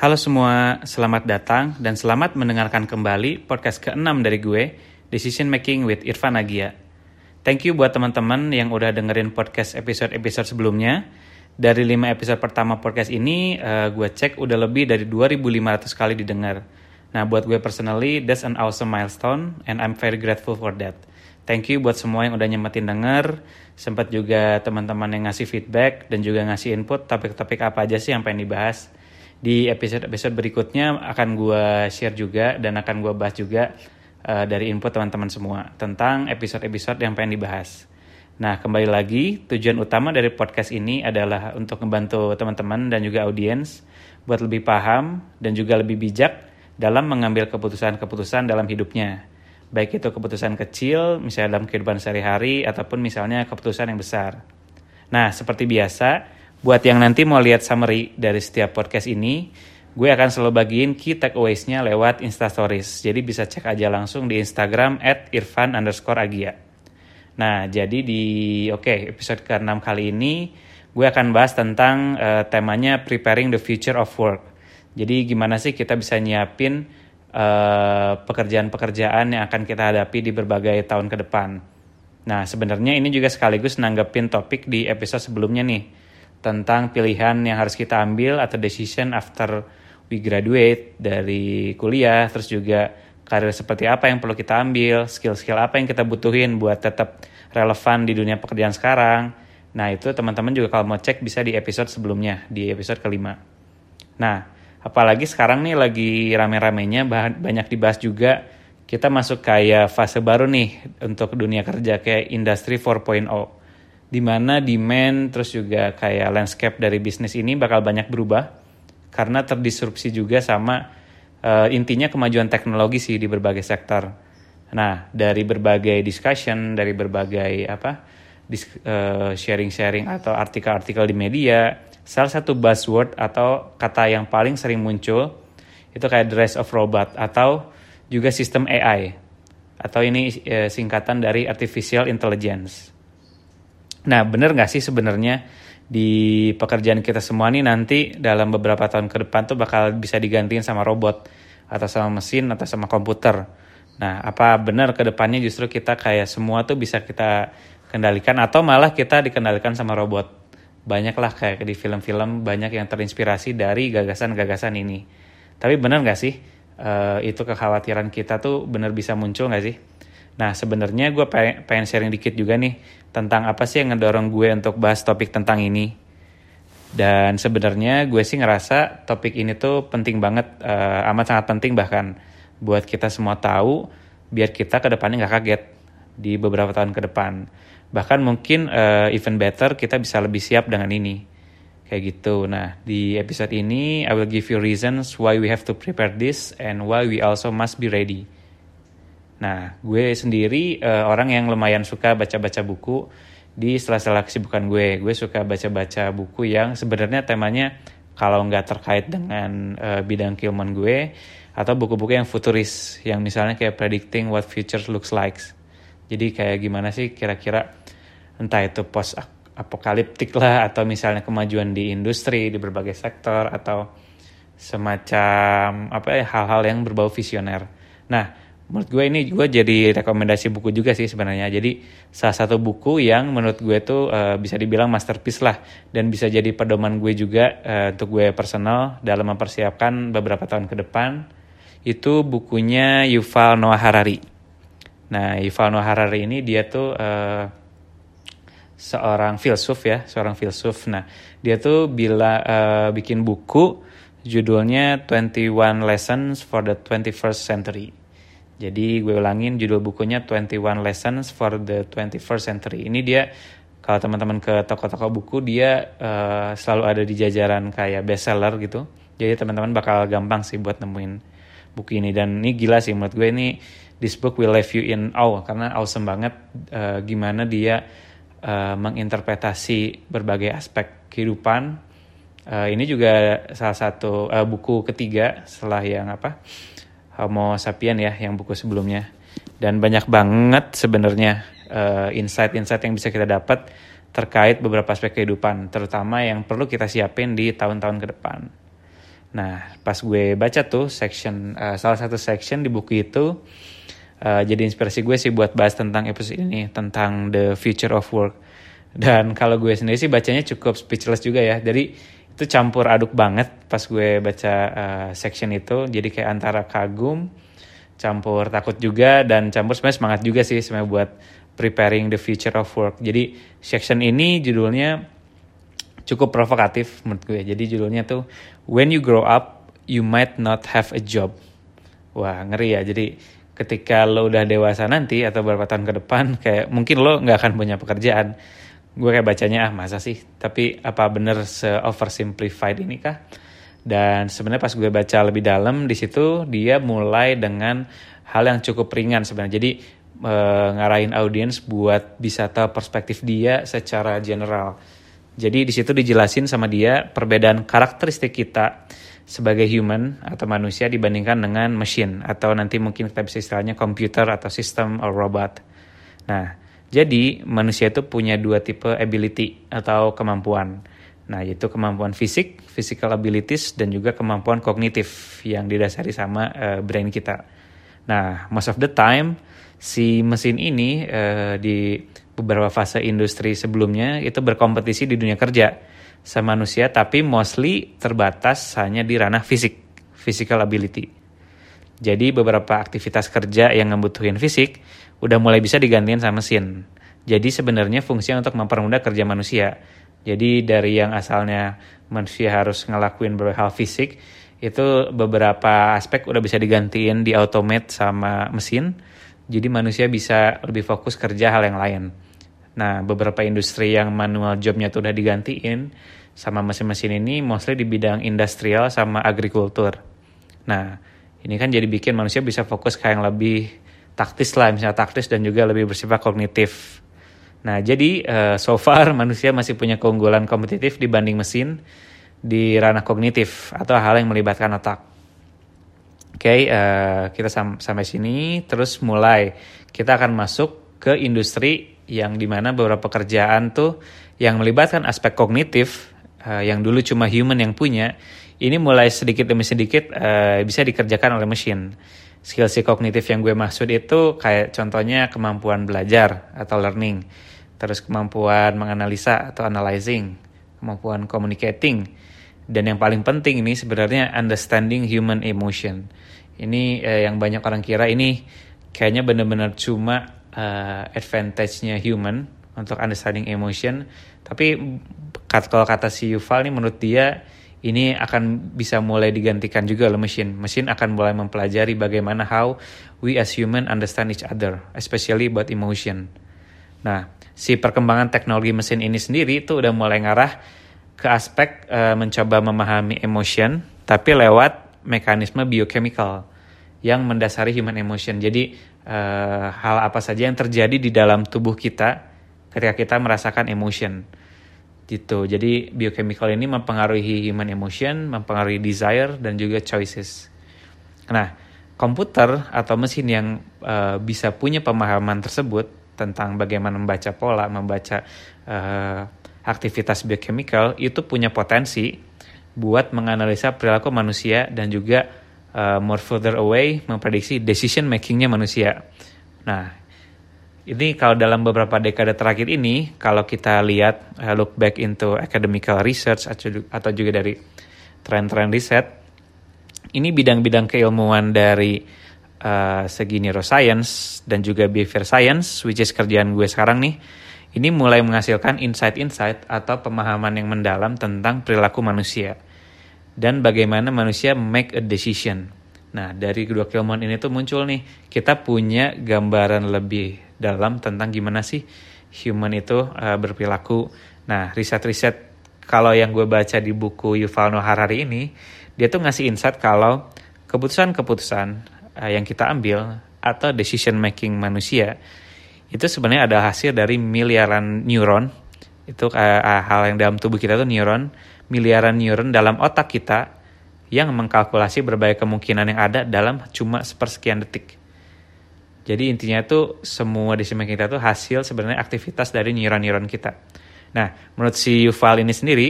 Halo semua, selamat datang dan selamat mendengarkan kembali podcast ke-6 dari gue, Decision Making with Irfan Agia. Thank you buat teman-teman yang udah dengerin podcast episode-episode sebelumnya. Dari 5 episode pertama podcast ini, uh, gue cek udah lebih dari 2.500 kali didengar. Nah, buat gue personally, that's an awesome milestone and I'm very grateful for that. Thank you buat semua yang udah nyempetin denger, sempat juga teman-teman yang ngasih feedback dan juga ngasih input topik-topik apa aja sih yang pengen dibahas di episode-episode berikutnya akan gue share juga dan akan gue bahas juga uh, dari input teman-teman semua tentang episode-episode yang pengen dibahas. Nah, kembali lagi, tujuan utama dari podcast ini adalah untuk membantu teman-teman dan juga audiens buat lebih paham dan juga lebih bijak dalam mengambil keputusan-keputusan dalam hidupnya. Baik itu keputusan kecil, misalnya dalam kehidupan sehari-hari, ataupun misalnya keputusan yang besar. Nah, seperti biasa, Buat yang nanti mau lihat summary dari setiap podcast ini, gue akan selalu bagiin key takeaways-nya lewat Instastories. Jadi bisa cek aja langsung di Instagram at. Nah, jadi di oke okay, episode ke-6 kali ini, gue akan bahas tentang uh, temanya Preparing the Future of Work. Jadi gimana sih kita bisa nyiapin uh, pekerjaan-pekerjaan yang akan kita hadapi di berbagai tahun ke depan. Nah, sebenarnya ini juga sekaligus nanggepin topik di episode sebelumnya nih tentang pilihan yang harus kita ambil atau decision after we graduate dari kuliah, terus juga karir seperti apa yang perlu kita ambil, skill-skill apa yang kita butuhin buat tetap relevan di dunia pekerjaan sekarang. Nah itu teman-teman juga kalau mau cek bisa di episode sebelumnya, di episode kelima. Nah, apalagi sekarang nih lagi rame-ramenya banyak dibahas juga, kita masuk kayak fase baru nih untuk dunia kerja kayak industri 4.0 di mana demand terus juga kayak landscape dari bisnis ini bakal banyak berubah karena terdisrupsi juga sama uh, intinya kemajuan teknologi sih di berbagai sektor. Nah, dari berbagai discussion, dari berbagai apa uh, sharing-sharing atau artikel-artikel di media, salah satu buzzword atau kata yang paling sering muncul itu kayak the rise of robot atau juga sistem AI atau ini uh, singkatan dari artificial intelligence. Nah, bener nggak sih sebenarnya di pekerjaan kita semua nih nanti dalam beberapa tahun ke depan tuh bakal bisa digantiin sama robot atau sama mesin atau sama komputer. Nah, apa benar ke depannya justru kita kayak semua tuh bisa kita kendalikan atau malah kita dikendalikan sama robot? Banyaklah kayak di film-film banyak yang terinspirasi dari gagasan-gagasan ini. Tapi benar nggak sih uh, itu kekhawatiran kita tuh benar bisa muncul nggak sih? Nah sebenarnya gue pengen sharing dikit juga nih tentang apa sih yang ngedorong gue untuk bahas topik tentang ini. Dan sebenarnya gue sih ngerasa topik ini tuh penting banget, uh, amat sangat penting bahkan buat kita semua tahu biar kita ke depannya nggak kaget di beberapa tahun ke depan. Bahkan mungkin uh, even better kita bisa lebih siap dengan ini. Kayak gitu. Nah, di episode ini I will give you reasons why we have to prepare this and why we also must be ready. Nah, gue sendiri uh, orang yang lumayan suka baca-baca buku di sela-sela kesibukan gue. Gue suka baca-baca buku yang sebenarnya temanya kalau nggak terkait dengan uh, bidang keilmuan gue atau buku-buku yang futuris yang misalnya kayak predicting what future looks like. Jadi kayak gimana sih kira-kira entah itu post apokaliptik lah atau misalnya kemajuan di industri di berbagai sektor atau semacam apa ya hal-hal yang berbau visioner. Nah, menurut gue ini gue jadi rekomendasi buku juga sih sebenarnya. Jadi salah satu buku yang menurut gue tuh uh, bisa dibilang masterpiece lah. Dan bisa jadi pedoman gue juga uh, untuk gue personal dalam mempersiapkan beberapa tahun ke depan. Itu bukunya Yuval Noah Harari. Nah Yuval Noah Harari ini dia tuh uh, seorang filsuf ya seorang filsuf. Nah dia tuh bila uh, bikin buku judulnya 21 Lessons for the 21st Century jadi gue ulangin judul bukunya 21 Lessons for the 21st Century. Ini dia kalau teman-teman ke toko-toko buku dia uh, selalu ada di jajaran kayak bestseller gitu. Jadi teman-teman bakal gampang sih buat nemuin buku ini dan ini gila sih menurut gue ini this book will leave you in awe karena awesome banget uh, gimana dia uh, menginterpretasi berbagai aspek kehidupan. Uh, ini juga salah satu uh, buku ketiga setelah yang apa Homo sapien ya yang buku sebelumnya dan banyak banget sebenarnya uh, insight-insight yang bisa kita dapat terkait beberapa aspek kehidupan terutama yang perlu kita siapin di tahun-tahun ke depan. Nah, pas gue baca tuh section uh, salah satu section di buku itu uh, jadi inspirasi gue sih buat bahas tentang episode ini tentang the future of work. Dan kalau gue sendiri sih bacanya cukup speechless juga ya. Jadi itu campur aduk banget pas gue baca uh, section itu. Jadi kayak antara kagum, campur takut juga dan campur sebenarnya semangat juga sih sebenarnya buat preparing the future of work. Jadi section ini judulnya cukup provokatif menurut gue. Jadi judulnya tuh When You Grow Up You Might Not Have a Job. Wah ngeri ya. Jadi ketika lo udah dewasa nanti atau beberapa tahun ke depan kayak mungkin lo nggak akan punya pekerjaan. Gue kayak bacanya ah masa sih. Tapi apa bener se oversimplified ini kah? Dan sebenarnya pas gue baca lebih dalam di situ dia mulai dengan hal yang cukup ringan sebenarnya. Jadi e, ngarahin audiens buat bisa tahu perspektif dia secara general jadi di situ dijelasin sama dia perbedaan karakteristik kita sebagai human atau manusia dibandingkan dengan mesin atau nanti mungkin kita bisa istilahnya komputer atau sistem or robot. Nah, jadi manusia itu punya dua tipe ability atau kemampuan. Nah, yaitu kemampuan fisik, physical abilities, dan juga kemampuan kognitif yang didasari sama uh, brain kita. Nah, most of the time si mesin ini uh, di beberapa fase industri sebelumnya itu berkompetisi di dunia kerja sama manusia tapi mostly terbatas hanya di ranah fisik, physical ability. Jadi beberapa aktivitas kerja yang membutuhkan fisik udah mulai bisa digantiin sama mesin. Jadi sebenarnya fungsinya untuk mempermudah kerja manusia. Jadi dari yang asalnya manusia harus ngelakuin beberapa hal fisik, itu beberapa aspek udah bisa digantiin di automate sama mesin. Jadi manusia bisa lebih fokus kerja hal yang lain. Nah, beberapa industri yang manual jobnya tuh udah digantiin sama mesin-mesin ini mostly di bidang industrial sama agrikultur. Nah, ini kan jadi bikin manusia bisa fokus ke yang lebih taktis lah, misalnya taktis dan juga lebih bersifat kognitif. Nah, jadi uh, so far manusia masih punya keunggulan kompetitif dibanding mesin di ranah kognitif atau hal yang melibatkan otak. Oke, eh, kita sam sampai sini, terus mulai kita akan masuk ke industri yang di mana beberapa pekerjaan tuh yang melibatkan aspek kognitif uh, yang dulu cuma human yang punya ini mulai sedikit demi sedikit bisa dikerjakan oleh mesin. Skill si kognitif yang gue maksud itu kayak contohnya kemampuan belajar atau learning, terus kemampuan menganalisa atau analyzing, kemampuan communicating, dan yang paling penting ini sebenarnya understanding human emotion. Ini eh, yang banyak orang kira ini kayaknya benar-benar cuma uh, advantage-nya human untuk understanding emotion. Tapi kalau kata si Yuval nih menurut dia ini akan bisa mulai digantikan juga oleh mesin. Mesin akan mulai mempelajari bagaimana how we as human understand each other, especially about emotion. Nah, si perkembangan teknologi mesin ini sendiri itu udah mulai ngarah ke aspek uh, mencoba memahami emotion, tapi lewat mekanisme biochemical yang mendasari human emotion. Jadi uh, hal apa saja yang terjadi di dalam tubuh kita ketika kita merasakan emotion gitu. Jadi biochemical ini mempengaruhi human emotion, mempengaruhi desire dan juga choices. Nah, komputer atau mesin yang uh, bisa punya pemahaman tersebut tentang bagaimana membaca pola, membaca uh, aktivitas biochemical itu punya potensi buat menganalisa perilaku manusia dan juga uh, more further away memprediksi decision makingnya manusia. Nah, ini kalau dalam beberapa dekade terakhir ini, kalau kita lihat uh, look back into academical research atau juga dari tren-tren riset, ini bidang-bidang keilmuan dari uh, segi neuroscience dan juga behavior science, which is kerjaan gue sekarang nih, ini mulai menghasilkan insight-insight atau pemahaman yang mendalam tentang perilaku manusia dan bagaimana manusia make a decision. Nah, dari kedua keilmuan ini tuh muncul nih, kita punya gambaran lebih dalam tentang gimana sih human itu uh, berperilaku. Nah, riset-riset kalau yang gue baca di buku Yuval Noah Harari ini, dia tuh ngasih insight kalau keputusan-keputusan uh, yang kita ambil atau decision making manusia itu sebenarnya ada hasil dari miliaran neuron. Itu uh, hal yang dalam tubuh kita tuh neuron miliaran neuron dalam otak kita yang mengkalkulasi berbagai kemungkinan yang ada dalam cuma sepersekian detik. Jadi intinya itu semua di kita itu hasil sebenarnya aktivitas dari neuron-neuron kita. Nah, menurut si Yuval ini sendiri,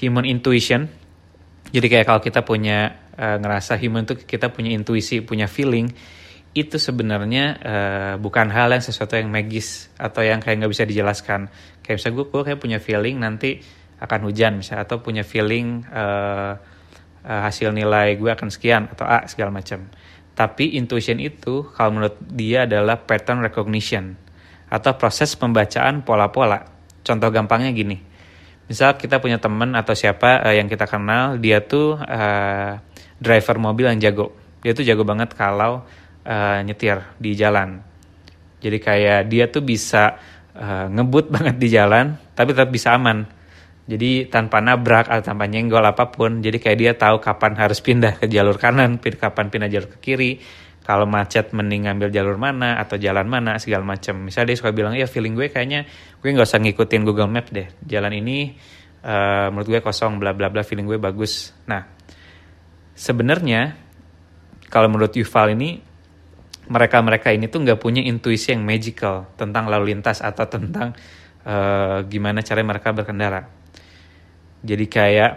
human intuition Jadi kayak kalau kita punya uh, ngerasa human tuh kita punya intuisi, punya feeling, itu sebenarnya uh, bukan hal yang sesuatu yang magis atau yang kayak nggak bisa dijelaskan. Kayak misalnya gue, gue kayak punya feeling nanti akan hujan misalnya atau punya feeling uh, uh, hasil nilai gue akan sekian atau A segala macam. Tapi intuition itu kalau menurut dia adalah pattern recognition atau proses pembacaan pola-pola. Contoh gampangnya gini. Misal kita punya teman atau siapa uh, yang kita kenal, dia tuh uh, driver mobil yang jago. Dia tuh jago banget kalau uh, nyetir di jalan. Jadi kayak dia tuh bisa uh, ngebut banget di jalan, tapi tetap bisa aman. Jadi tanpa nabrak atau tanpa nyenggol apa pun, jadi kayak dia tahu kapan harus pindah ke jalur kanan, kapan pindah jalur ke kiri, kalau macet mending ngambil jalur mana atau jalan mana segala macam. Misalnya dia suka bilang ya feeling gue kayaknya gue nggak usah ngikutin Google Map deh. Jalan ini uh, menurut gue kosong bla bla bla feeling gue bagus. Nah sebenarnya kalau menurut Yuval ini mereka-mereka ini tuh nggak punya intuisi yang magical tentang lalu lintas atau tentang uh, gimana cara mereka berkendara. Jadi kayak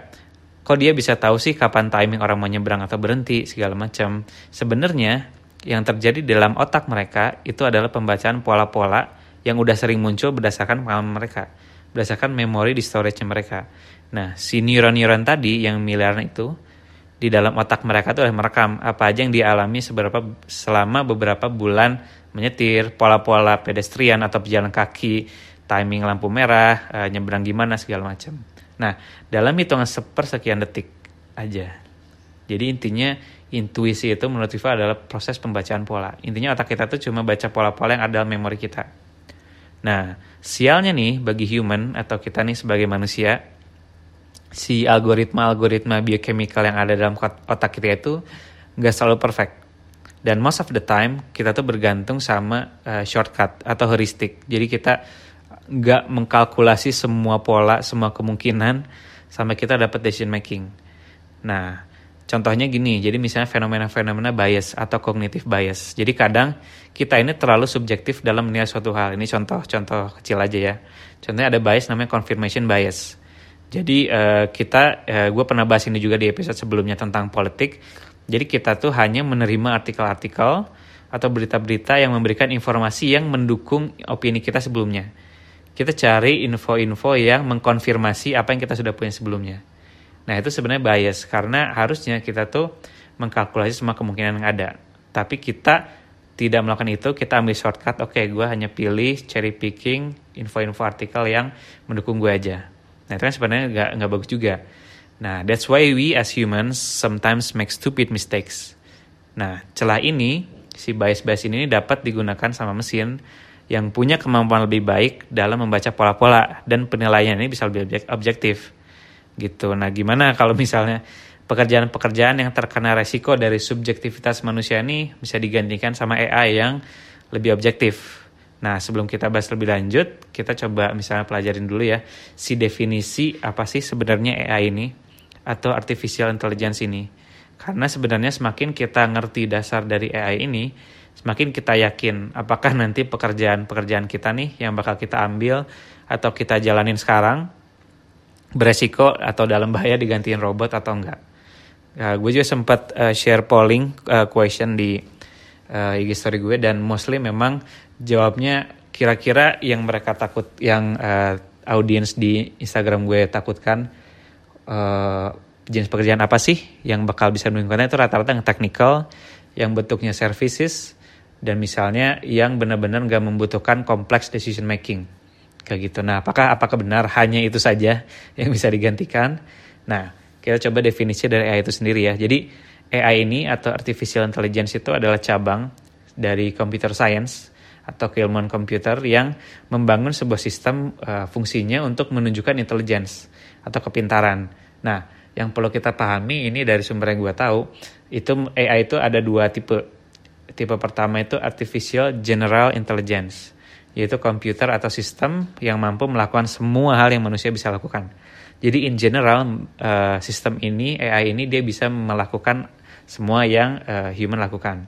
kok dia bisa tahu sih kapan timing orang mau nyebrang atau berhenti segala macam. Sebenarnya yang terjadi dalam otak mereka itu adalah pembacaan pola-pola yang udah sering muncul berdasarkan pengalaman mereka, berdasarkan memori di storage mereka. Nah, si neuron-neuron tadi yang miliaran itu di dalam otak mereka tuh merekam apa aja yang dialami seberapa selama beberapa bulan menyetir, pola-pola pedestrian atau pejalan kaki, timing lampu merah, e, nyebrang gimana segala macam. Nah, dalam hitungan sepersekian detik aja. Jadi intinya intuisi itu menurut Viva adalah proses pembacaan pola. Intinya otak kita tuh cuma baca pola-pola yang ada dalam memori kita. Nah, sialnya nih bagi human atau kita nih sebagai manusia, si algoritma-algoritma biochemical yang ada dalam otak kita itu nggak selalu perfect. Dan most of the time kita tuh bergantung sama uh, shortcut atau heuristik. Jadi kita nggak mengkalkulasi semua pola, semua kemungkinan sampai kita dapat decision making. Nah, contohnya gini, jadi misalnya fenomena-fenomena bias atau cognitive bias. Jadi kadang kita ini terlalu subjektif dalam menilai suatu hal. Ini contoh-contoh kecil aja ya. Contohnya ada bias namanya confirmation bias jadi uh, kita, uh, gue pernah bahas ini juga di episode sebelumnya tentang politik. Jadi kita tuh hanya menerima artikel-artikel atau berita-berita yang memberikan informasi yang mendukung opini kita sebelumnya. Kita cari info-info yang mengkonfirmasi apa yang kita sudah punya sebelumnya. Nah itu sebenarnya bias karena harusnya kita tuh mengkalkulasi semua kemungkinan yang ada. Tapi kita tidak melakukan itu, kita ambil shortcut, oke okay, gue hanya pilih cherry picking info-info artikel yang mendukung gue aja. Nah itu kan sebenarnya nggak nggak bagus juga. Nah that's why we as humans sometimes make stupid mistakes. Nah celah ini si bias-bias ini dapat digunakan sama mesin yang punya kemampuan lebih baik dalam membaca pola-pola dan penilaian ini bisa lebih objektif gitu. Nah gimana kalau misalnya pekerjaan-pekerjaan yang terkena resiko dari subjektivitas manusia ini bisa digantikan sama AI yang lebih objektif Nah, sebelum kita bahas lebih lanjut, kita coba misalnya pelajarin dulu ya si definisi apa sih sebenarnya AI ini atau artificial intelligence ini. Karena sebenarnya semakin kita ngerti dasar dari AI ini, semakin kita yakin apakah nanti pekerjaan-pekerjaan kita nih yang bakal kita ambil atau kita jalanin sekarang beresiko atau dalam bahaya digantiin robot atau enggak. Nah, gue juga sempat uh, share polling uh, question di uh, IG story gue dan mostly memang jawabnya kira-kira yang mereka takut yang uh, audiens di Instagram gue takutkan uh, jenis pekerjaan apa sih yang bakal bisa menunjukkan itu rata-rata yang technical yang bentuknya services dan misalnya yang benar-benar gak membutuhkan kompleks decision making kayak gitu. Nah, apakah apakah benar hanya itu saja yang bisa digantikan? Nah, kita coba definisi dari AI itu sendiri ya. Jadi AI ini atau artificial intelligence itu adalah cabang dari computer science atau keilmuan komputer yang membangun sebuah sistem uh, fungsinya untuk menunjukkan intelligence atau kepintaran. Nah, yang perlu kita pahami ini dari sumber yang gue tahu, itu AI itu ada dua tipe. Tipe pertama itu artificial general intelligence, yaitu komputer atau sistem yang mampu melakukan semua hal yang manusia bisa lakukan. Jadi in general uh, sistem ini AI ini dia bisa melakukan semua yang uh, human lakukan.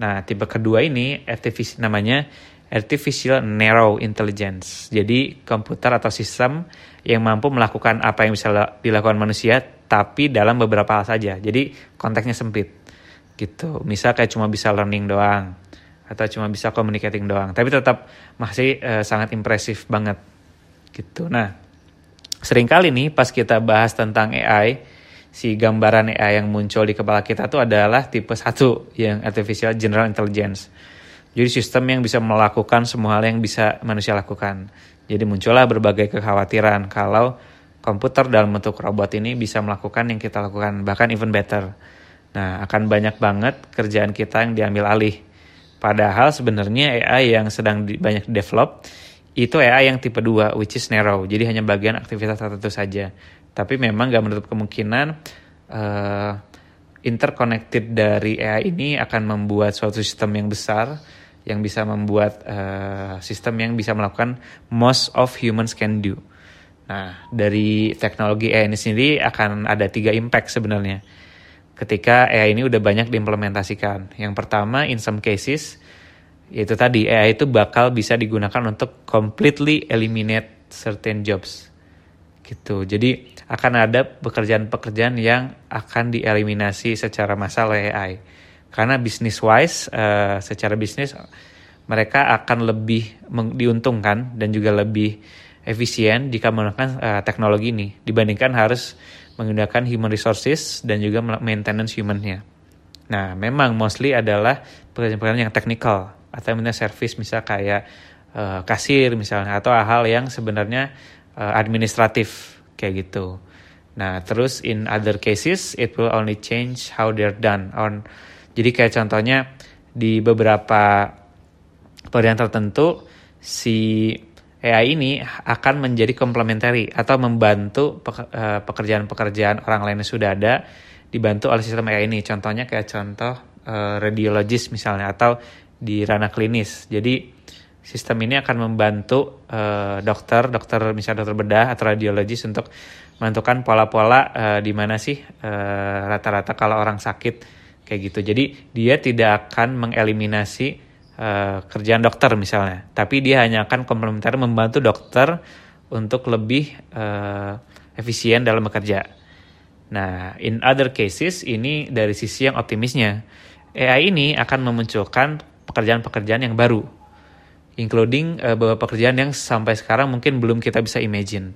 Nah, tipe kedua ini artificial namanya artificial narrow intelligence. Jadi komputer atau sistem yang mampu melakukan apa yang bisa dilakukan manusia tapi dalam beberapa hal saja. Jadi konteksnya sempit gitu. Misal kayak cuma bisa learning doang atau cuma bisa communicating doang, tapi tetap masih uh, sangat impresif banget gitu. Nah, sering kali nih pas kita bahas tentang AI, si gambaran AI yang muncul di kepala kita tuh adalah tipe satu yang artificial general intelligence. Jadi sistem yang bisa melakukan semua hal yang bisa manusia lakukan. Jadi muncullah berbagai kekhawatiran kalau komputer dalam bentuk robot ini bisa melakukan yang kita lakukan, bahkan even better. Nah, akan banyak banget kerjaan kita yang diambil alih. Padahal sebenarnya AI yang sedang di, banyak develop itu AI yang tipe 2, which is narrow. Jadi hanya bagian aktivitas tertentu saja. Tapi memang gak menutup kemungkinan uh, interconnected dari AI ini akan membuat suatu sistem yang besar yang bisa membuat uh, sistem yang bisa melakukan most of humans can do. Nah, dari teknologi AI ini sendiri akan ada tiga impact sebenarnya. Ketika AI ini udah banyak diimplementasikan. Yang pertama, in some cases, yaitu tadi AI itu bakal bisa digunakan untuk completely eliminate certain jobs. Gitu. Jadi akan ada pekerjaan-pekerjaan yang akan dieliminasi secara massal AI. Karena business wise, uh, secara bisnis mereka akan lebih diuntungkan dan juga lebih efisien jika menggunakan uh, teknologi ini dibandingkan harus menggunakan human resources dan juga maintenance humannya. Nah, memang mostly adalah pekerjaan-pekerjaan yang technical atau misalnya service misal kayak uh, kasir misalnya atau hal yang sebenarnya uh, administratif kayak gitu. Nah, terus in other cases it will only change how they're done on jadi kayak contohnya di beberapa pekerjaan tertentu si AI ini akan menjadi komplementari atau membantu eh, pekerjaan-pekerjaan orang lain yang sudah ada dibantu oleh sistem AI ini. Contohnya kayak contoh uh, radiologis misalnya atau di ranah klinis. Jadi sistem ini akan membantu uh, dokter, dokter misalnya dokter bedah atau radiologis untuk menentukan pola-pola di mana sih rata-rata kalau orang sakit kayak gitu. Jadi dia tidak akan mengeliminasi uh, kerjaan dokter misalnya, tapi dia hanya akan komplementer membantu dokter untuk lebih uh, efisien dalam bekerja. Nah, in other cases ini dari sisi yang optimisnya, AI ini akan memunculkan pekerjaan-pekerjaan yang baru, including uh, beberapa pekerjaan yang sampai sekarang mungkin belum kita bisa imagine.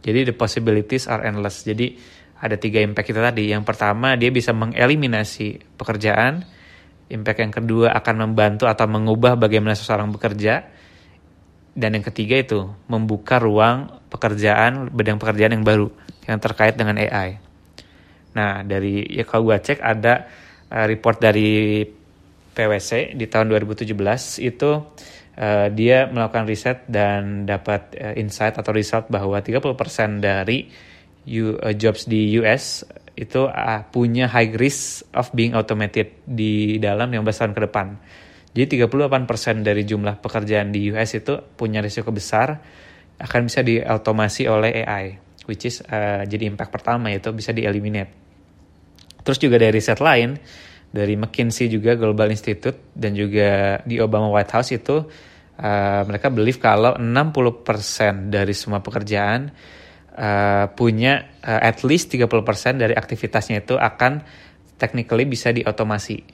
Jadi the possibilities are endless. Jadi ada tiga impact kita tadi. Yang pertama dia bisa mengeliminasi pekerjaan Impact yang kedua akan membantu atau mengubah bagaimana seseorang bekerja. Dan yang ketiga itu membuka ruang pekerjaan, bidang pekerjaan yang baru yang terkait dengan AI. Nah, dari ya kalau gue cek ada uh, report dari PwC di tahun 2017 itu uh, dia melakukan riset dan dapat uh, insight atau result bahwa 30% dari U, uh, jobs di US itu uh, punya high risk of being automated di dalam yang tahun ke depan. Jadi 38% dari jumlah pekerjaan di US itu punya risiko besar akan bisa diotomasi oleh AI, which is uh, jadi impact pertama yaitu bisa dieliminate. Terus juga dari riset lain, dari McKinsey juga Global Institute dan juga di Obama White House itu uh, mereka believe kalau 60% dari semua pekerjaan uh, punya uh, at least 30% dari aktivitasnya itu akan technically bisa diotomasi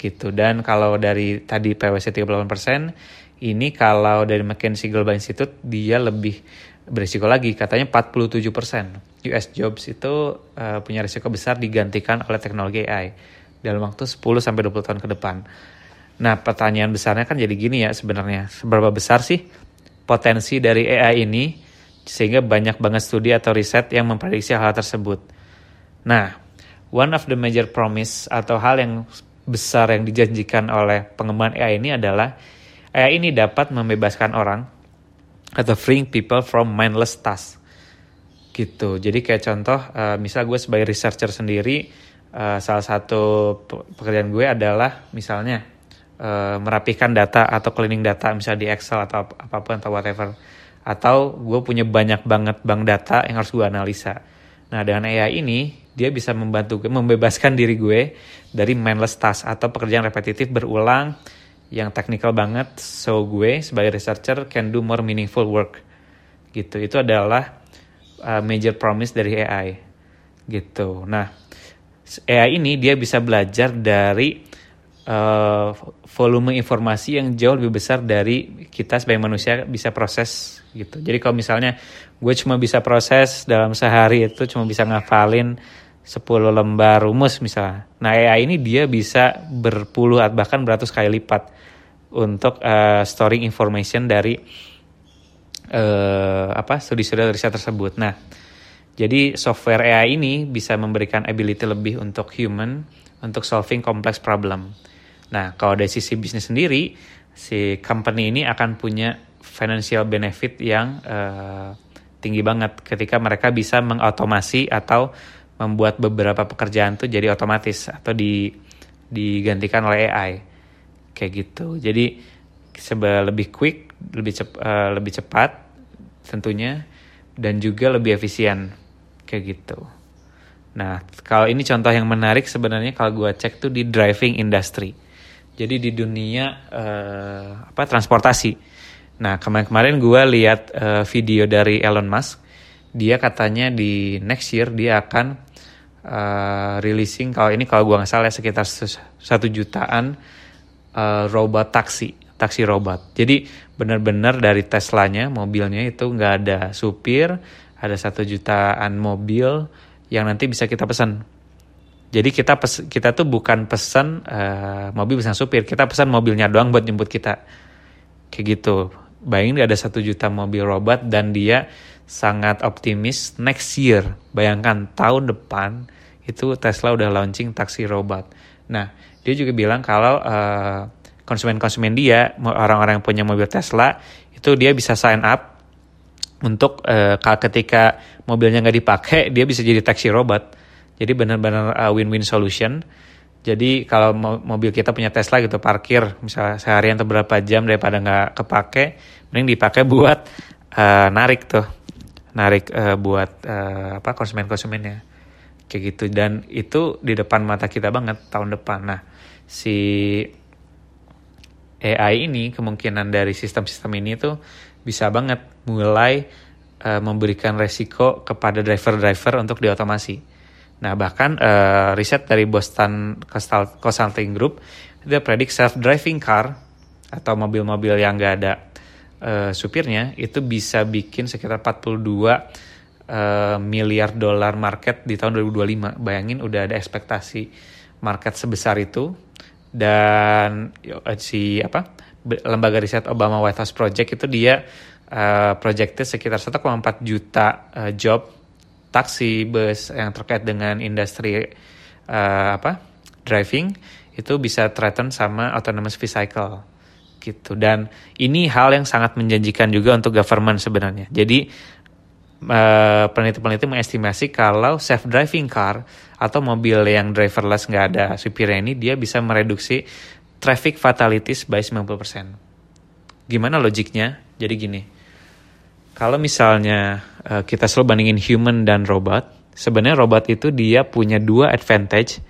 gitu. Dan kalau dari tadi PwC 38%, ini kalau dari McKinsey Global Institute dia lebih berisiko lagi, katanya 47% US jobs itu uh, punya risiko besar digantikan oleh teknologi AI dalam waktu 10 sampai 20 tahun ke depan. Nah, pertanyaan besarnya kan jadi gini ya sebenarnya, seberapa besar sih potensi dari AI ini sehingga banyak banget studi atau riset yang memprediksi hal tersebut. Nah, one of the major promise atau hal yang besar yang dijanjikan oleh pengembangan AI ini adalah AI ini dapat membebaskan orang atau freeing people from mindless tasks gitu. Jadi kayak contoh, uh, misal gue sebagai researcher sendiri, uh, salah satu pekerjaan gue adalah misalnya uh, merapikan data atau cleaning data, misalnya di Excel atau ap apa pun atau whatever atau gue punya banyak banget bank data yang harus gue analisa. Nah dengan AI ini dia bisa membantu gue membebaskan diri gue dari mindless task atau pekerjaan repetitif berulang yang technical banget. So gue sebagai researcher can do more meaningful work. Gitu. Itu adalah uh, major promise dari AI. gitu. Nah, AI ini dia bisa belajar dari uh, volume informasi yang jauh lebih besar dari kita sebagai manusia bisa proses gitu. Jadi kalau misalnya gue cuma bisa proses dalam sehari itu cuma bisa ngafalin 10 lembar rumus misalnya. Nah AI ini dia bisa berpuluh bahkan beratus kali lipat untuk uh, storing information dari uh, apa studi-studi riset tersebut. Nah jadi software AI ini bisa memberikan ability lebih untuk human untuk solving complex problem. Nah, kalau dari sisi bisnis sendiri, si company ini akan punya financial benefit yang uh, tinggi banget ketika mereka bisa mengautomasi atau membuat beberapa pekerjaan tuh jadi otomatis atau di digantikan oleh AI kayak gitu. Jadi sebab lebih quick, lebih cep, uh, lebih cepat tentunya dan juga lebih efisien kayak gitu. Nah, kalau ini contoh yang menarik sebenarnya kalau gue cek tuh di driving industry. Jadi di dunia uh, apa transportasi. Nah, kemarin-kemarin gue lihat uh, video dari Elon Musk. Dia katanya di next year dia akan uh, releasing kalau ini kalau gue nggak salah sekitar satu jutaan uh, robot taksi, taksi robot. Jadi benar-benar dari Teslanya mobilnya itu nggak ada supir, ada satu jutaan mobil yang nanti bisa kita pesan. Jadi kita pes, kita tuh bukan pesan uh, mobil pesan supir, kita pesan mobilnya doang buat jemput kita. Kayak gitu. Bayangin ada satu juta mobil robot dan dia sangat optimis next year. Bayangkan tahun depan itu Tesla udah launching taksi robot. Nah, dia juga bilang kalau uh, konsumen-konsumen dia, orang-orang yang punya mobil Tesla, itu dia bisa sign up untuk uh, ketika mobilnya nggak dipakai dia bisa jadi taksi robot jadi benar-benar uh, win-win solution. Jadi kalau mobil kita punya Tesla gitu parkir misalnya seharian atau berapa jam daripada nggak kepake mending dipakai buat uh, narik tuh. Narik uh, buat uh, apa konsumen-konsumennya. Kayak gitu. Dan itu di depan mata kita banget tahun depan. Nah si AI ini kemungkinan dari sistem-sistem ini tuh bisa banget mulai uh, memberikan resiko kepada driver-driver untuk diotomasi. Nah bahkan uh, riset dari Boston Consulting Group dia predik self-driving car atau mobil-mobil yang gak ada uh, supirnya itu bisa bikin sekitar 42 uh, miliar dolar market di tahun 2025. Bayangin udah ada ekspektasi market sebesar itu dan si apa lembaga riset Obama White House Project itu dia uh, projected sekitar 1,4 juta uh, job taksi bus yang terkait dengan industri uh, apa driving itu bisa threaten sama autonomous vehicle gitu dan ini hal yang sangat menjanjikan juga untuk government sebenarnya jadi peneliti-peneliti uh, mengestimasi kalau self driving car atau mobil yang driverless nggak ada supirnya ini dia bisa mereduksi traffic fatalities by 90%. Gimana logiknya? Jadi gini, kalau misalnya uh, kita selalu bandingin human dan robot, sebenarnya robot itu dia punya dua advantage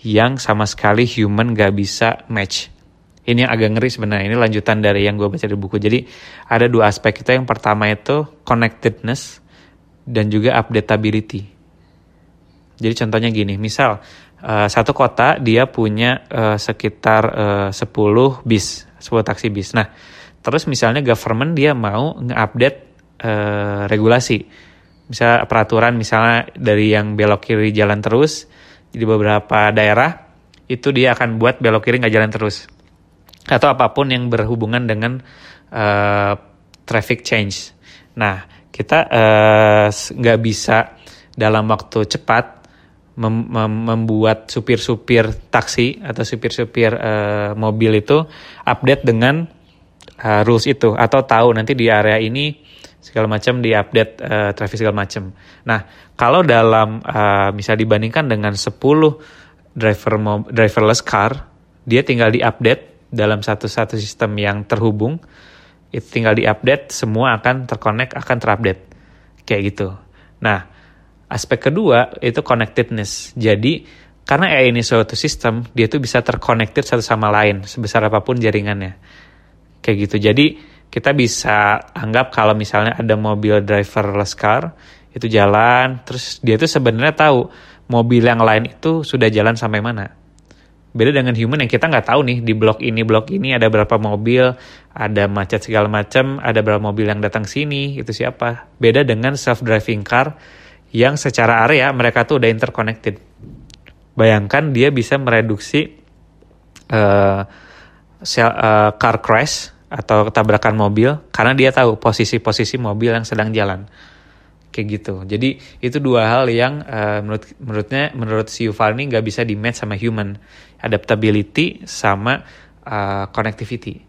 yang sama sekali human gak bisa match. Ini yang agak ngeri sebenarnya, ini lanjutan dari yang gue baca di buku. Jadi ada dua aspek itu, yang pertama itu connectedness dan juga updatability. Jadi contohnya gini, misal uh, satu kota dia punya uh, sekitar uh, 10 bis, 10 taksi bis. Nah, terus misalnya government dia mau nge-update uh, regulasi. Misal peraturan misalnya dari yang belok kiri jalan terus di beberapa daerah itu dia akan buat belok kiri nggak jalan terus. Atau apa pun yang berhubungan dengan uh, traffic change. Nah, kita nggak uh, bisa dalam waktu cepat mem mem membuat supir-supir taksi atau supir-supir uh, mobil itu update dengan uh, rules itu atau tahu nanti di area ini segala macam diupdate uh, traffic segala macam. Nah, kalau dalam uh, bisa dibandingkan dengan 10 driver driverless car, dia tinggal diupdate dalam satu-satu sistem yang terhubung, itu tinggal diupdate, semua akan terkonek, akan terupdate. Kayak gitu. Nah, Aspek kedua itu connectedness. Jadi karena AI ini suatu sistem, dia tuh bisa terconnected satu sama lain sebesar apa pun jaringannya. Kayak gitu. Jadi kita bisa anggap kalau misalnya ada mobil driverless car, itu jalan terus dia tuh sebenarnya tahu mobil yang lain itu sudah jalan sampai mana. Beda dengan human yang kita nggak tahu nih di blok ini blok ini ada berapa mobil ada macet segala macam ada berapa mobil yang datang sini itu siapa. Beda dengan self driving car yang secara area mereka tuh udah interconnected. Bayangkan dia bisa mereduksi uh, sel, uh, car crash atau tabrakan mobil karena dia tahu posisi-posisi mobil yang sedang jalan kayak gitu. Jadi itu dua hal yang uh, menurut menurutnya menurut si Yuval nggak bisa di match sama human adaptability sama uh, connectivity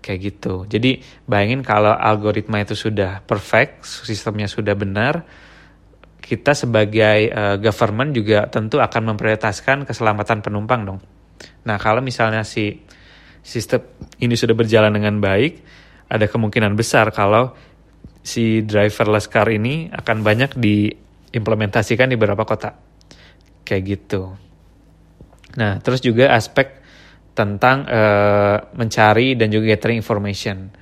kayak gitu. Jadi bayangin kalau algoritma itu sudah perfect, sistemnya sudah benar, kita sebagai uh, government juga tentu akan memprioritaskan keselamatan penumpang dong. Nah kalau misalnya si sistem ini sudah berjalan dengan baik, ada kemungkinan besar kalau si driverless car ini akan banyak diimplementasikan di beberapa kota. Kayak gitu. Nah, terus juga aspek tentang uh, mencari dan juga gathering information.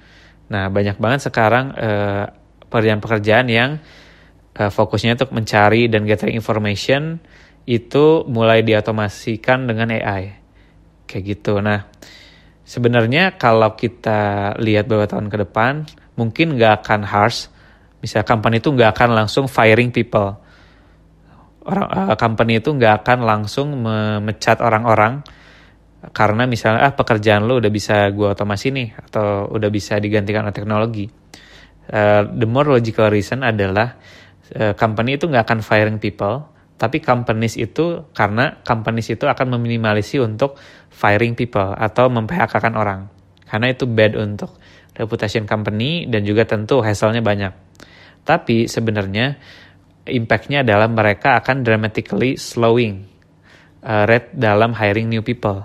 Nah, banyak banget sekarang uh, pekerjaan-pekerjaan yang uh, fokusnya untuk mencari dan gathering information itu mulai diotomasikan dengan AI. Kayak gitu. Nah, sebenarnya kalau kita lihat beberapa tahun ke depan, mungkin nggak akan harsh. Misalnya company itu nggak akan langsung firing people. Orang uh, company itu nggak akan langsung memecat orang-orang karena misalnya ah pekerjaan lo udah bisa gue otomasi nih atau udah bisa digantikan oleh teknologi. Uh, the more logical reason adalah uh, company itu nggak akan firing people, tapi companies itu karena companies itu akan meminimalisi untuk firing people atau memphk orang karena itu bad untuk reputation company dan juga tentu hasilnya banyak. Tapi sebenarnya impactnya adalah mereka akan dramatically slowing uh, rate dalam hiring new people.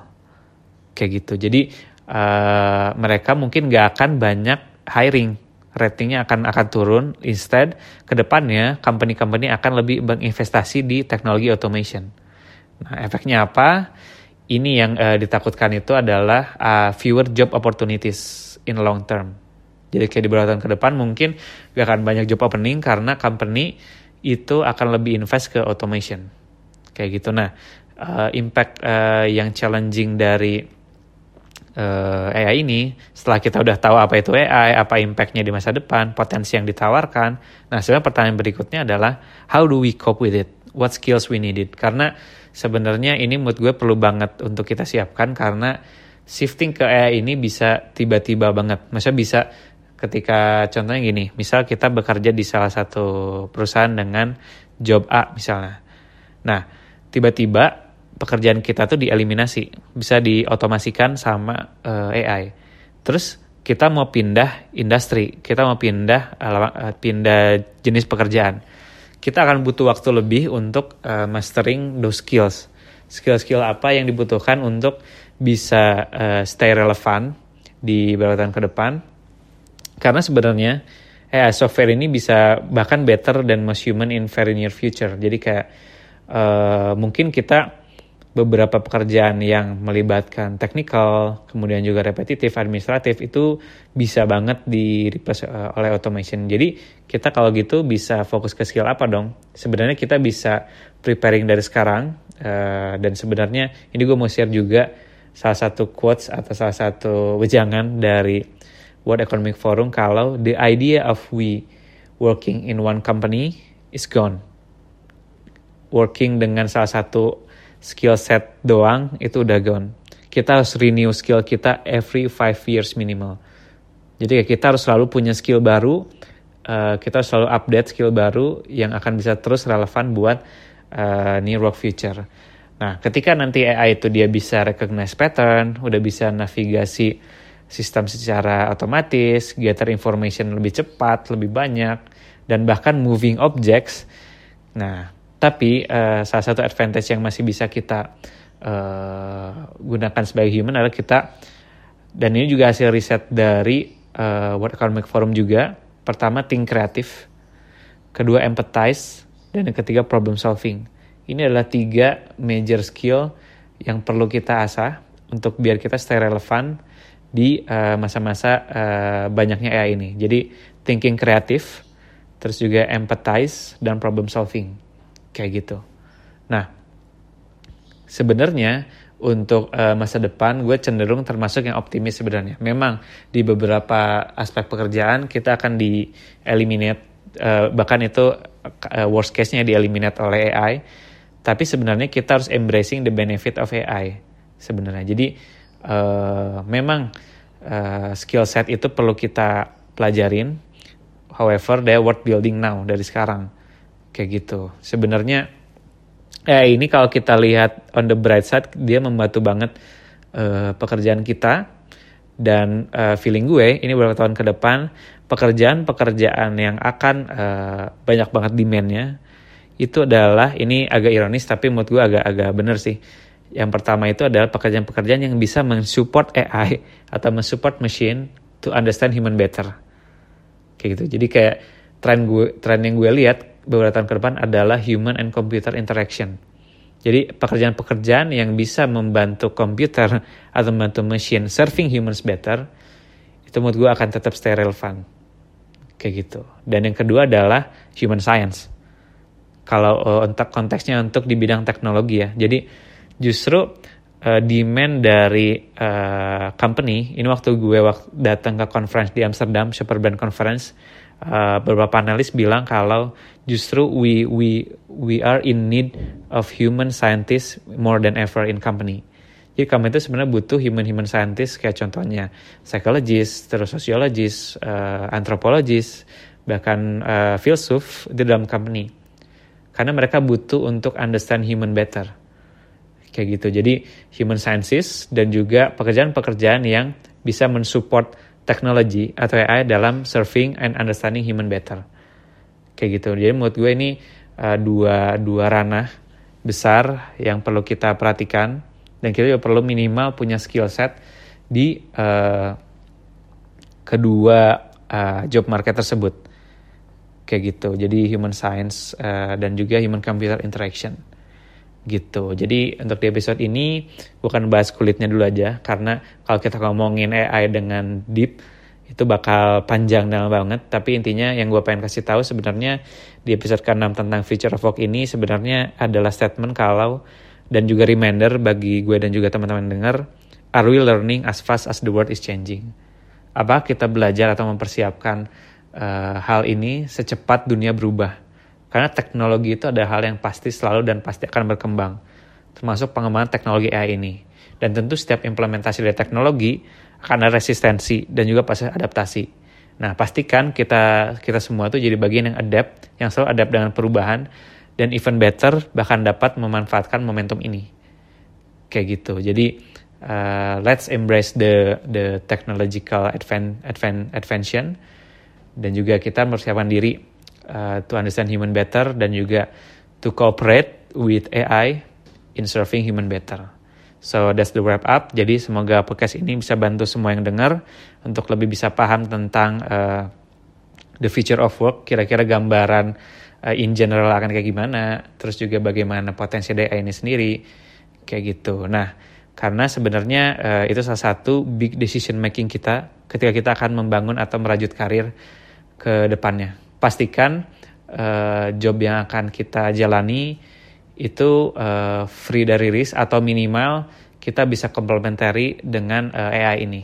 Kayak gitu. Jadi uh, mereka mungkin gak akan banyak hiring. Ratingnya akan akan turun. Instead, ke depannya company-company akan lebih berinvestasi di teknologi automation. Nah, efeknya apa? Ini yang uh, ditakutkan itu adalah uh, fewer job opportunities in long term. Jadi kayak di beberapa tahun ke depan mungkin gak akan banyak job opening karena company itu akan lebih invest ke automation. Kayak gitu. Nah, uh, impact uh, yang challenging dari uh, AI ini setelah kita udah tahu apa itu AI, apa impactnya di masa depan, potensi yang ditawarkan. Nah, sebenarnya pertanyaan berikutnya adalah how do we cope with it? What skills we needed? Karena sebenarnya ini menurut gue perlu banget untuk kita siapkan karena shifting ke AI ini bisa tiba-tiba banget. Maksudnya bisa ketika contohnya gini, misal kita bekerja di salah satu perusahaan dengan job A misalnya. Nah, tiba-tiba pekerjaan kita tuh dieliminasi, bisa diotomasikan sama uh, eh, AI. Terus kita mau pindah industri, kita mau pindah uh, pindah jenis pekerjaan. Kita akan butuh waktu lebih untuk uh, mastering those skills. Skill-skill apa yang dibutuhkan untuk bisa uh, stay relevan di beberapa ke depan karena sebenarnya eh software ini bisa bahkan better than most human in very near future jadi kayak uh, mungkin kita beberapa pekerjaan yang melibatkan technical, kemudian juga repetitif, administratif itu bisa banget di replace uh, oleh automation. Jadi kita kalau gitu bisa fokus ke skill apa dong? Sebenarnya kita bisa preparing dari sekarang uh, dan sebenarnya ini gue mau share juga salah satu quotes atau salah satu wejangan dari World Economic Forum kalau the idea of we working in one company is gone. Working dengan salah satu skill set doang itu udah gone. Kita harus renew skill kita every five years minimal. Jadi kita harus selalu punya skill baru, uh, kita harus selalu update skill baru yang akan bisa terus relevan buat uh, near work future. Nah, ketika nanti AI itu dia bisa recognize pattern, udah bisa navigasi sistem secara otomatis, gather information lebih cepat, lebih banyak, dan bahkan moving objects. Nah, tapi uh, salah satu advantage yang masih bisa kita uh, gunakan sebagai human adalah kita, dan ini juga hasil riset dari uh, World Economic Forum juga. Pertama, think kreatif. Kedua, empathize. Dan yang ketiga, problem solving ini adalah tiga major skill yang perlu kita asah untuk biar kita stay relevan di masa-masa uh, uh, banyaknya AI ini. Jadi thinking kreatif, terus juga empathize dan problem solving kayak gitu. Nah, sebenarnya untuk uh, masa depan gue cenderung termasuk yang optimis sebenarnya. Memang di beberapa aspek pekerjaan kita akan di eliminate uh, bahkan itu uh, worst case-nya di eliminate oleh AI. Tapi sebenarnya kita harus embracing the benefit of AI sebenarnya. Jadi uh, memang uh, skill set itu perlu kita pelajarin. However, they worth building now dari sekarang. Kayak gitu. Sebenarnya eh ini kalau kita lihat on the bright side dia membantu banget uh, pekerjaan kita dan uh, feeling gue ini beberapa tahun ke depan pekerjaan-pekerjaan yang akan uh, banyak banget demandnya itu adalah ini agak ironis tapi menurut gue agak-agak bener sih. Yang pertama itu adalah pekerjaan-pekerjaan yang bisa mensupport AI atau mensupport machine to understand human better. Kayak gitu. Jadi kayak tren gue tren yang gue lihat beberapa tahun ke depan adalah human and computer interaction. Jadi pekerjaan-pekerjaan yang bisa membantu komputer atau membantu mesin serving humans better, itu menurut gue akan tetap stay relevan. Kayak gitu. Dan yang kedua adalah human science. Kalau uh, untuk konteksnya untuk di bidang teknologi ya. Jadi justru uh, demand dari uh, company, ini waktu gue datang ke conference di Amsterdam, Superbrand Conference, uh, beberapa analis bilang kalau justru we we we are in need of human scientists more than ever in company. Jadi kami itu sebenarnya butuh human-human scientist kayak contohnya psychologist, terus sociologist, uh, anthropologist, bahkan uh, filsuf di dalam company. Karena mereka butuh untuk understand human better. Kayak gitu. Jadi human sciences dan juga pekerjaan-pekerjaan yang bisa mensupport teknologi atau AI dalam serving and understanding human better. Kayak gitu. Jadi menurut gue ini uh, dua dua ranah besar yang perlu kita perhatikan dan kita juga perlu minimal punya skill set di uh, kedua uh, job market tersebut. Kayak gitu. Jadi human science uh, dan juga human computer interaction gitu. Jadi untuk di episode ini gue akan bahas kulitnya dulu aja karena kalau kita ngomongin AI dengan deep itu bakal panjang dalam banget. Tapi intinya yang gue pengen kasih tahu sebenarnya di episode ke-6 tentang future of work ini sebenarnya adalah statement kalau dan juga reminder bagi gue dan juga teman-teman dengar are we learning as fast as the world is changing? Apa kita belajar atau mempersiapkan uh, hal ini secepat dunia berubah? Karena teknologi itu ada hal yang pasti selalu dan pasti akan berkembang, termasuk pengembangan teknologi AI ini. Dan tentu setiap implementasi dari teknologi akan ada resistensi dan juga pasti adaptasi. Nah, pastikan kita kita semua itu jadi bagian yang adapt, yang selalu adapt dengan perubahan dan even better bahkan dapat memanfaatkan momentum ini. Kayak gitu. Jadi uh, let's embrace the the technological advan, advan, advancement dan juga kita mempersiapkan diri uh, to understand human better dan juga to cooperate with AI in serving human better. So that's the wrap up. Jadi semoga podcast ini bisa bantu semua yang dengar untuk lebih bisa paham tentang uh, the future of work. Kira-kira gambaran uh, in general akan kayak gimana. Terus juga bagaimana potensi AI ini sendiri. Kayak gitu. Nah, karena sebenarnya uh, itu salah satu big decision making kita ketika kita akan membangun atau merajut karir ke depannya pastikan uh, job yang akan kita jalani itu uh, free dari risk atau minimal kita bisa komplementari dengan uh, eh, AI ini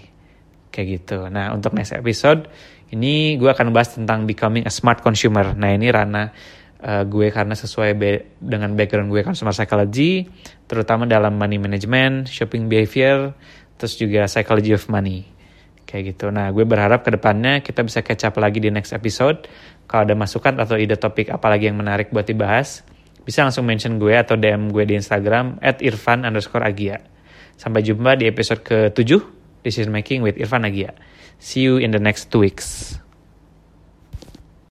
kayak gitu. Nah untuk next episode ini gue akan bahas tentang becoming a smart consumer. Nah ini Rana uh, gue karena sesuai be dengan background gue consumer psychology, terutama dalam money management, shopping behavior, terus juga psychology of money kayak gitu. Nah gue berharap ke depannya kita bisa catch up lagi di next episode kalau ada masukan atau ide topik apalagi yang menarik buat dibahas, bisa langsung mention gue atau DM gue di Instagram at irfan underscore agia. Sampai jumpa di episode ke-7 Decision Making with Irfan Agia. See you in the next two weeks.